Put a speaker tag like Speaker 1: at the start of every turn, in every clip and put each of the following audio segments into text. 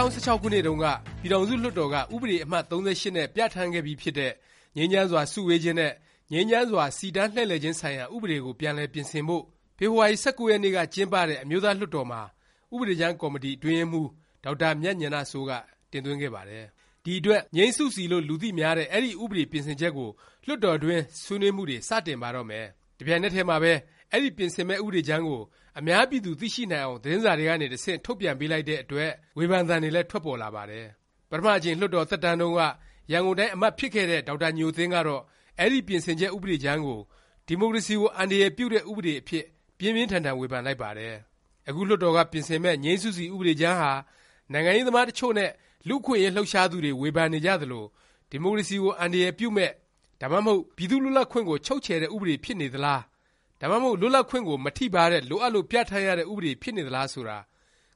Speaker 1: ၂၀၁၆ခုနှစ်တုန်းကပြည်ထောင်စုလွှတ်တော်ကဥပဒေအမှတ်၃၈နဲ့ပြဌာန်းခဲ့ပြီးဖြစ်တဲ့ငြိမ်းချမ်းစွာစုဝေးခြင်းနဲ့ငြိမ်းချမ်းစွာစီတန်းလှည့်လည်ခြင်းဆိုင်ရာဥပဒေကိုပြန်လည်ပြင်ဆင်ဖို့ဖေဖေါ်ဝါရီ၁၉ရက်နေ့ကကျင်းပတဲ့အမျိုးသားလွှတ်တော်မှာဥပဒေကြမ်းကော်မတီအတွင်းရေးမှူးဒေါက်တာမြတ်ဉာဏစိုးကတင်သွင်းခဲ့ပါတယ်။ဒီအတွက်ငြိမ်းစုစီလို့လူသိများတဲ့အဲဒီဥပဒေပြင်ဆင်ချက်ကိုလွှတ်တော်တွင်းဆွေးနွေးမှုတွေစတင်ပါတော့မယ်။တစ်ပြိုင်နက်တည်းမှာပဲ အဲဒီ ပြင်ဆင်မယ့် ဥပဒေကြမ်းကို အများပြည်သူ သိရှိနိုင်အောင် သတင်းစာတွေကနေ တဆင့် ထုတ်ပြန်ပေးလိုက်တဲ့အတွက် ဝေဖန်သံတွေလည်း ထွက်ပေါ်လာပါတယ်။ပထမ အကြိမ် လွှတ်တော် သက်တမ်းတုန်းက ရန်ကုန်တိုင်း အမတ်ဖြစ်ခဲ့တဲ့ ဒေါက်တာညိုသင်းကတော့ အဲဒီ ပြင်ဆင်ချက် ဥပဒေကြမ်းကို ဒီမိုကရေစီကို အန္တရာယ်ပြုတဲ့ ဥပဒေအဖြစ် ပြင်းပြင်းထန်ထန် ဝေဖန်လိုက်ပါတယ်။အခု လွှတ်တော်က ပြင်ဆင်မယ့် ငြိမ်းစုစီ ဥပဒေကြမ်းဟာ နိုင်ငံရေးသမား တစ်ချို့နဲ့ လူ့အခွင့်အရေး လှုပ်ရှားသူတွေ ဝေဖန်နေကြသလို၊ဒီမိုကရေစီကို အန္တရာယ်ပြုမယ့်၊ဒါမှမဟုတ် ပြည်သူ့လွတ်လပ်ခွင့်ကို ချုပ်ချယ်တဲ့ ဥပဒေ ဖြစ်နေသလား၊ ဒါမှမဟုတ် လွတ်လပ်ခွင့်ကို မထိပါးတဲ့ လိုအပ်လို့ ပြဌာန်းရတဲ့ ဥပဒေ ဖြစ်နေသလား ဆိုတာ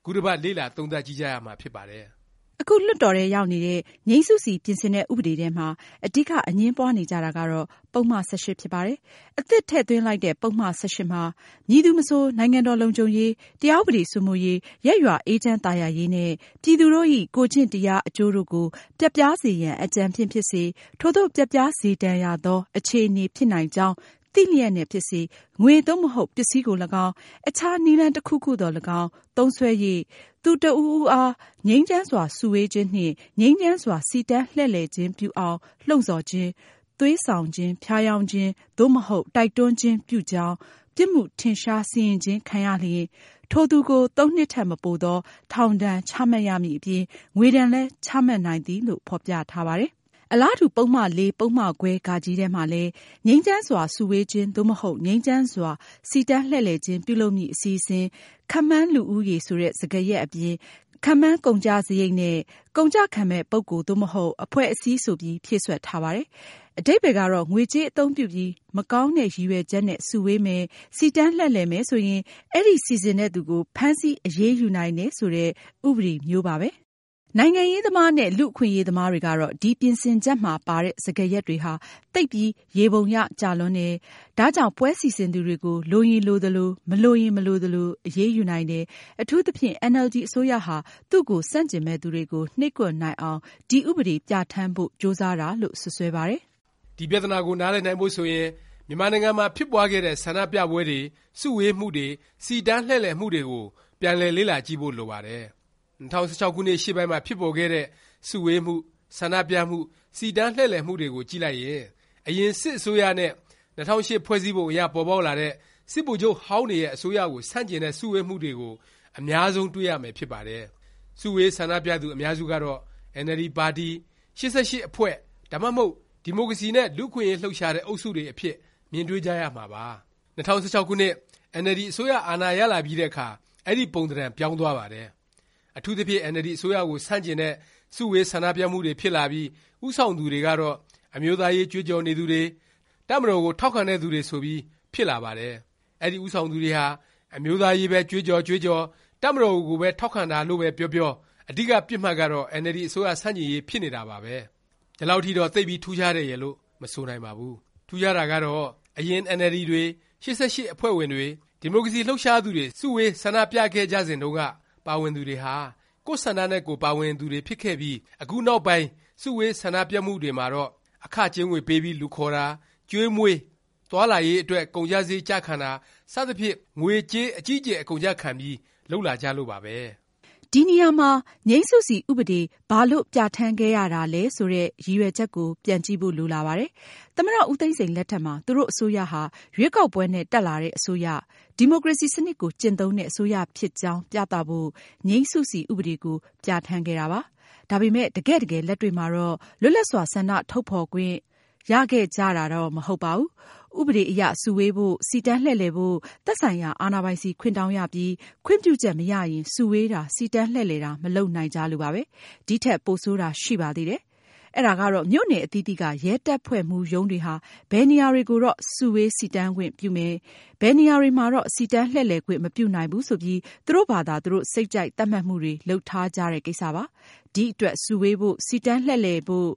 Speaker 1: ခုတစ်ပတ် လေ့လာသုံးသပ်ကြည့်ကြရမှာ ဖြစ်ပါတယ်။
Speaker 2: အခု လွှတ်တော်ထဲရောက်နေတဲ့ ငြိမ်းစုစီ ပြင်ဆင်တဲ့ ဥပဒေထဲမှာ အဓိက အငြင်းပွားနေကြတာကတော့ ပုဒ်မ ၁၈ ဖြစ်ပါတယ်။အသစ်ထည့်သွင်းလိုက်တဲ့ ပုဒ်မ ၁၈ မှာ မည်သူမဆို နိုင်ငံတော်လုံခြုံရေး၊တရားဥပဒေစိုးမိုးရေး၊ရပ်ရွာအေးချမ်းသာယာရေးနဲ့ပြည်သူတို့ဇ။်ကိုယ်ကျင့်တရားအကျိုးတို့ကို ပျက်ပြားစေရန် အကြံဖြင့်ဖြစ်စေ၊ထိုသို့ ပျက်ပြားစေတန်ရာသော အခြေအနေဖြစ်နိုင်ကြောင်း သိလျက်နဲ့ဖြစ်စေ၊ငွေသို့မဟုတ်ပစ္စည်းကို၎င်း၊အခြားနည်းလမ်းတစ်ခုခုသော်၎င်းသုံးစွဲ၍သူတစ်ဦးဦးအားငြိမ်းချမ်းစွာစုဝေးခြင်းနှင့်ငြိမ်းချမ်းစွာစီတန်းလှည့်လည်ခြင်းပြုအောင်လှုံ့ဆော်ခြင်း၊သွေးဆောင်ခြင်း၊ဖြားယောင်းခြင်းသို့မဟုတ်တိုက်တွန်းခြင်းပြုကြောင်းပြစ်မှုထင်ရှားစီရင်ခြင်းခံရလျှင်ထိုသူကိုသုံးနှစ်ထက်မပိုသော ထောင်ဒါဏ်ချမှတ်ရမည်အပြင်ငွေဒဏ်လည်းချမှတ်နိုင်သည်လို့ဖော်ပြထားပါတယ်။ အလားတူ ပုဒ်မပုဒ်မခွဲ ထဲမှာလည်း ငြိမ်းချမ်းစွာ စုဝေးခြင်း သို့မဟုတ် ငြိမ်းချမ်းစွာ စီတန်းလှည့်လည်ခြင်း ပြုလုပ်မည့် အစီအစဉ်၊ခန့်မှန်းလူဦးရေ ဆိုတဲ့ စကားရပ်အပြင် ခန့်မှန်းကုန်ကျစားရိတ်နဲ့ ကုန်ကျခံမယ့် ပုဂ္ဂိုလ် သို့မဟုတ် အဖွဲ့အစည်း ဆိုပြီး ဖြည့်စွက်ထားပါတယ်။အဓိပ္ပါယ်ကတော့ ငွေကြေးအသုံးပြုပြီး မကောင်းတဲ့ ရည်ရွယ်ချက်နဲ့ စုဝေးမယ်၊စီတန်းလှည့်လည်မယ် ဆိုရင် အဲဒီ စီစဉ်တဲ့သူကို ဖမ်းဆီးအရေးယူနိုင်တယ် ဆိုတဲ့ ဥပဒေမျိုးပါပဲ။ နိုင်ငံရေးသမားနဲ့ လူ့အခွင့်အရေးသမားတွေကတော့ ဒီပြင်ဆင်ချက်မှာပါတဲ့ စကားရပ်တွေဟာ သိပ်ပြီး ယေဘုယျကျလွန်းတယ်၊ဒါကြောင့် ပွဲစီစဉ်သူတွေကို လိုရင်လိုသလို၊မလိုရင် မလိုသလို အရေးယူနိုင်တယ်၊အထူးသဖြင့်အင်န်အယ်လ်ဒီအစိုးရဟာ သူ့ကို ဆန့်ကျင်မယ့်သူတွေကို နှိပ်ကွပ်နိုင်အောင် ဒီဥပဒေ ပြဌာန်းဖို့ ကြိုးစားတာလို့ စွတ်စွဲပါတယ်။
Speaker 1: ဒီပြသနာကို နားလည်နိုင်ဖို့ ဆိုရင် မြန်မာနိုင်ငံမှာ ဖြစ်ပွားခဲ့တဲ့ ဆန္ဒပြပွဲတွေ၊စုဝေးမှုတွေ၊စီတန်းလှည့်လည်မှုတွေကို ပြန်လည် လေ့လာကြည့်ဖို့ လိုပါတယ်။ ၂၀၁၆ခုနှစ် ရှေ့ပိုင်းမှာ ဖြစ်ပေါ်ခဲ့တဲ့ စုဝေးမှု၊ဆန္ဒပြမှု၊စီတန်းလှည့်လည်မှုတွေကို ကြည့်လိုက်ရင် အရင် စစ်အစိုးရနဲ့ ၂၀၀၈ ဖွဲ့စည်းပုံအရ ပေါ်ပေါက်လာတဲ့ စစ်ဗိုလ်ချုပ်ဟောင်းတွေရဲ့ အစိုးရကို ဆန့်ကျင်တဲ့ စုဝေးမှုတွေကို အများဆုံး တွေ့ရမယ် ဖြစ်ပါတယ်။စုဝေး ဆန္ဒပြသူ အများစုကတော့ အင်န်အယ်လ်ဒီ ပါတီ၊၈၈ အဖွဲ့ ဒါမှမဟုတ် ဒီမိုကရေစီ နဲ့ လူ့အခွင့်အရေး လှုပ်ရှားတဲ့ အုပ်စုတွေအဖြစ် မြင်တွေ့ကြရမှာပါ။၂၀၁၆ ခုနှစ် အင်န်အယ်လ်ဒီ အစိုးရ အာဏာရလာပြီးတဲ့အခါ အဲဒီ ပုံသဏ္ဍာန် ပြောင်းသွားပါတယ်။ အထူးသဖြင့်အင်န်အယ်လ်ဒီအစိုးရကို ဆန့်ကျင်တဲ့ စုဝေး ဆန္ဒပြမှုတွေ ဖြစ်လာပြီး ဦးဆောင်သူတွေကတော့ အမျိုးသားရေး ကြွေးကြော်နေသူတွေ၊တပ်မတော်ကို ထောက်ခံတဲ့သူတွေ ဆိုပြီး ဖြစ်လာပါတယ်။အဲဒီ ဦးဆောင်သူတွေဟာ အမျိုးသားရေးပဲ ကြွေးကြော်ကြွေးကြော်၊တပ်မတော်ကိုပဲ ထောက်ခံတာလို့ပဲ ပြောပြော အဓိက ပစ်မှတ်ကတော့အင်န်အယ်လ်ဒီအစိုးရ ဆန့်ကျင်ရေး ဖြစ်နေတာပါပဲ။ဒီလောက်ထိတော့ သိပ်ပြီး ထူးခြားတယ်ရယ်လို့ မဆိုနိုင်ပါဘူး။ထူးခြားတာကတော့ အရင်အင်န်အယ်လ်ဒီတွေ၊၈၈ အဖွဲ့ဝင်တွေ၊ဒီမိုကရေစီ လှုပ်ရှားသူတွေ စုဝေး ဆန္ဒပြခဲ့ကြစဉ်တုန်းက ပါဝင်သူတွေဟာ ကိုယ့်ဆန္ဒနဲ့ကိုယ် ပါဝင်သူတွေ ဖြစ်ခဲ့ပြီး အခုနောက်ပိုင်း စုဝေး ဆန္ဒပြမှုတွေမှာတော့ အခကြေးငွေပေးပြီး လူခေါ်တာ၊ကျွေးမွေး၊သွားလာရေးအတွက် ကုန်ကျစားရိတ် ကျခံတာ စသဖြင့် ငွေကြေး အကြီးအကျယ် အကုန်အကျခံပြီး လုပ်လာကြလို့ပါပဲ။
Speaker 2: ဒီနေရာမှာ ငြိမ်းစုစီ ဥပဒေ ဘာလို့ ပြဌာန်းခဲ့ရတာလဲ ဆိုတဲ့ ရည်ရွယ်ချက်ကို ပြန်ကြည့်ဖို့ လိုလာပါတယ်။သမ္မတ ဦးသိန်းစိန် လက်ထက်မှာ သူတို့ အစိုးရဟာ ရွေးကောက်ပွဲနဲ့ တက်လာတဲ့ အစိုးရ၊ဒီမိုကရေစီစနစ်ကို ကျင့်သုံးတဲ့ အစိုးရဖြစ်ကြောင်း ပြသဖို့ ငြိမ်းစုစီ ဥပဒေကို ပြဌာန်းခဲ့တာပါ။ဒါပေမယ့် တကယ့်တကယ် လက်တွေ့မှာတော့ လွတ်လပ်စွာ ဆန္ဒထုတ်ဖော်ခွင့် ရခဲ့ကြတာတော့ မဟုတ်ပါဘူး။ ဥပဒေအရ စုဝေးဖို့၊စီတန်းလှည့်လည်ဖို့ သက်ဆိုင်ရာ အာဏာပိုင်ဆီ ခွင့်တောင်းရပြီး ခွင့်ပြုချက်မရရင် စုဝေးတာ၊စီတန်းလှည့်လည်တာ မလုပ်နိုင်ကြလို့ပါပဲ။ဒီထက် ပိုဆိုးတာ ရှိပါသေးတယ်။အဲဒါကတော့ မြို့နယ်အသီးသီးက ရဲတပ်ဖွဲ့မှူးရုံးတွေဟာ ဘယ်နေရာတွေကိုတော့ စုဝေးစီတန်းခွင့်ပြုမယ်၊ဘယ်နေရာတွေမှာတော့ စီတန်းလှည့်လည်ခွင့် မပြုနိုင်ဘူးဆိုပြီး သူတို့ဖာသာသူတို့ စိတ်ကြိုက်သတ်မှတ်မှုတွေ လုပ်ထားကြတဲ့ ကိစ္စပါ။ဒီအတွက် စုဝေးဖို့၊စီတန်းလှည့်လည်ဖို့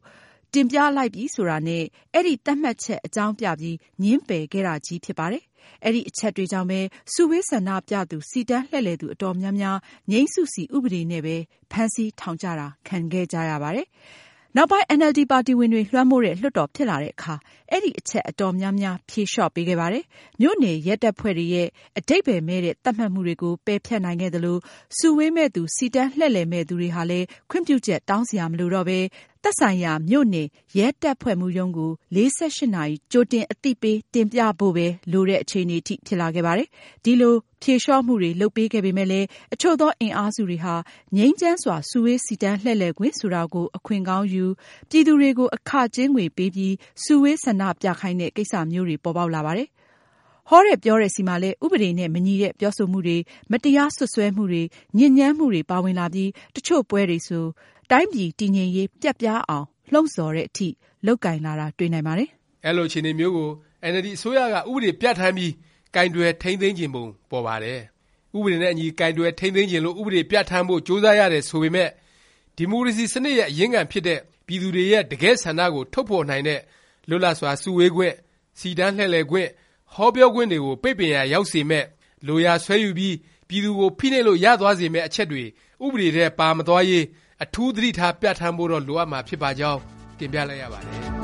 Speaker 2: တင်ပြလိုက်ပြီဆိုတာနဲ့ အဲဒီ သတ်မှတ်ချက် အကြောင်းပြပြီး ငြင်းပယ်ခဲ့တာချည်းဖြစ်ပါတယ်။အဲဒီ အချက်တွေကြောင့်ပဲ စုဝေးဆန္ဒပြသူ စီတန်းလှည့်လည်သူ အတော်များများ ငြိမ်းစုစီ ဥပဒေနဲ့ပဲ ဖမ်းဆီး ထောင်ချတာ ခံခဲ့ကြရပါတယ်။နောက်ပိုင်း အင်န်အယ်လ်ဒီ ပါတီဝင်တွေ လွှမ်းမိုးတဲ့ လွှတ်တော် ဖြစ်လာတဲ့အခါအဲဒီအချက်အတော်များများ ဖြေလျော့ပေးခဲ့ပါတယ်။မြို့နယ်ရဲတပ်ဖွဲ့တွေရဲ့ အဓိပ္ပါယ်မဲ့တဲ့ သတ်မှတ်မှုတွေကို ပယ်ဖျက်နိုင်ခဲ့သလို၊စုဝေးမယ့်သူ၊စီတန်းလှည့်လည်မယ့်သူတွေဟာလည်း ခွင့်ပြုချက် တောင်းစရာ မလိုတော့ပဲ သက်ဆိုင်ရာ မြို့နယ်ရဲတပ်ဖွဲ့မှူးရုံးကို ၄၈ နာရီ ကြိုတင်အသိပေး တင်ပြဖို့ပဲ လိုတဲ့ အခြေအနေအထိ ဖြစ်လာခဲ့ပါတယ်။ဒီလို ဖြေလျော့မှုတွေ လုပ်ပေးခဲ့ပေမယ့်လည်း အချို့သော အင်အားစုတွေဟာ ငြိမ်းချမ်းစွာ စုဝေးစီတန်းလှည့်လည်ခွင့် ဆိုတာကို အခွင့်ကောင်းယူ၊ပြည်သူတွေကို အခကြေးငွေပေးပြီး စုဝေးဆန္ဒပြခိုင်းတဲ့ ကိစ္စမျိုးတွေ ပေါ်ပေါက်လာပါတယ်။ဟောတဲ့ပြောတဲ့ဆီမှာလည်း ဥပဒေနဲ့ မညီတဲ့ ပြောဆိုမှုတွေ၊မတရားစွပ်စွဲမှုတွေ၊ညစ်ညမ်းမှုတွေ ပါဝင်လာပြီး တစ်ချို့ပွဲတွေဆို တိုင်းပြည် တည်ငြိမ်ရေး ပျက်ပြားအောင် လှုံ့ဆော်သည်အထိ လုပ်ကိုင်လာတာ တွေ့နိုင်ပါတယ်။
Speaker 1: အဲလို အခြေအနေမျိုးကို အင်န်အယ်လ်ဒီ အစိုးရက ဥပဒေပြဌာန်းပြီး ကိုင်တွယ် ထိန်းသိမ်းချင်ပုံ ပေါ်ပါတယ်။ဥပဒေနဲ့အညီ ကိုင်တွယ် ထိန်းသိမ်းချင်လို့ ဥပဒေ ပြဌာန်းဖို့ ကြိုးစားရတယ် ဆိုပေမယ့် ဒီမိုကရေစီ စနစ်ရဲ့ အရင်းခံဖြစ်တဲ့ ပြည်သူတွေရဲ့ တကယ့်ဆန္ဒကို ထုတ်ဖော်နိုင်တဲ့ လွတ်လပ်စွာ စုဝေးခွင့်၊စီတန်းလှည့်လည်ခွင့်၊ဟောပြောခွင့်တွေကို ပိတ်ပင်ရာ ရောက်စေမယ့်၊လိုရာဆွဲယူပြီး ပြည်သူကို ဖိနှိပ်လို့ ရသွားစေမယ့် အချက်တွေ ဥပဒေထဲ ပါမသွားရေး အထူးသတိထား ပြဌာန်းဖို့တော့ လိုအပ်မှာ ဖြစ်ပါကြောင်း တင်ပြလိုက်ရပါတယ်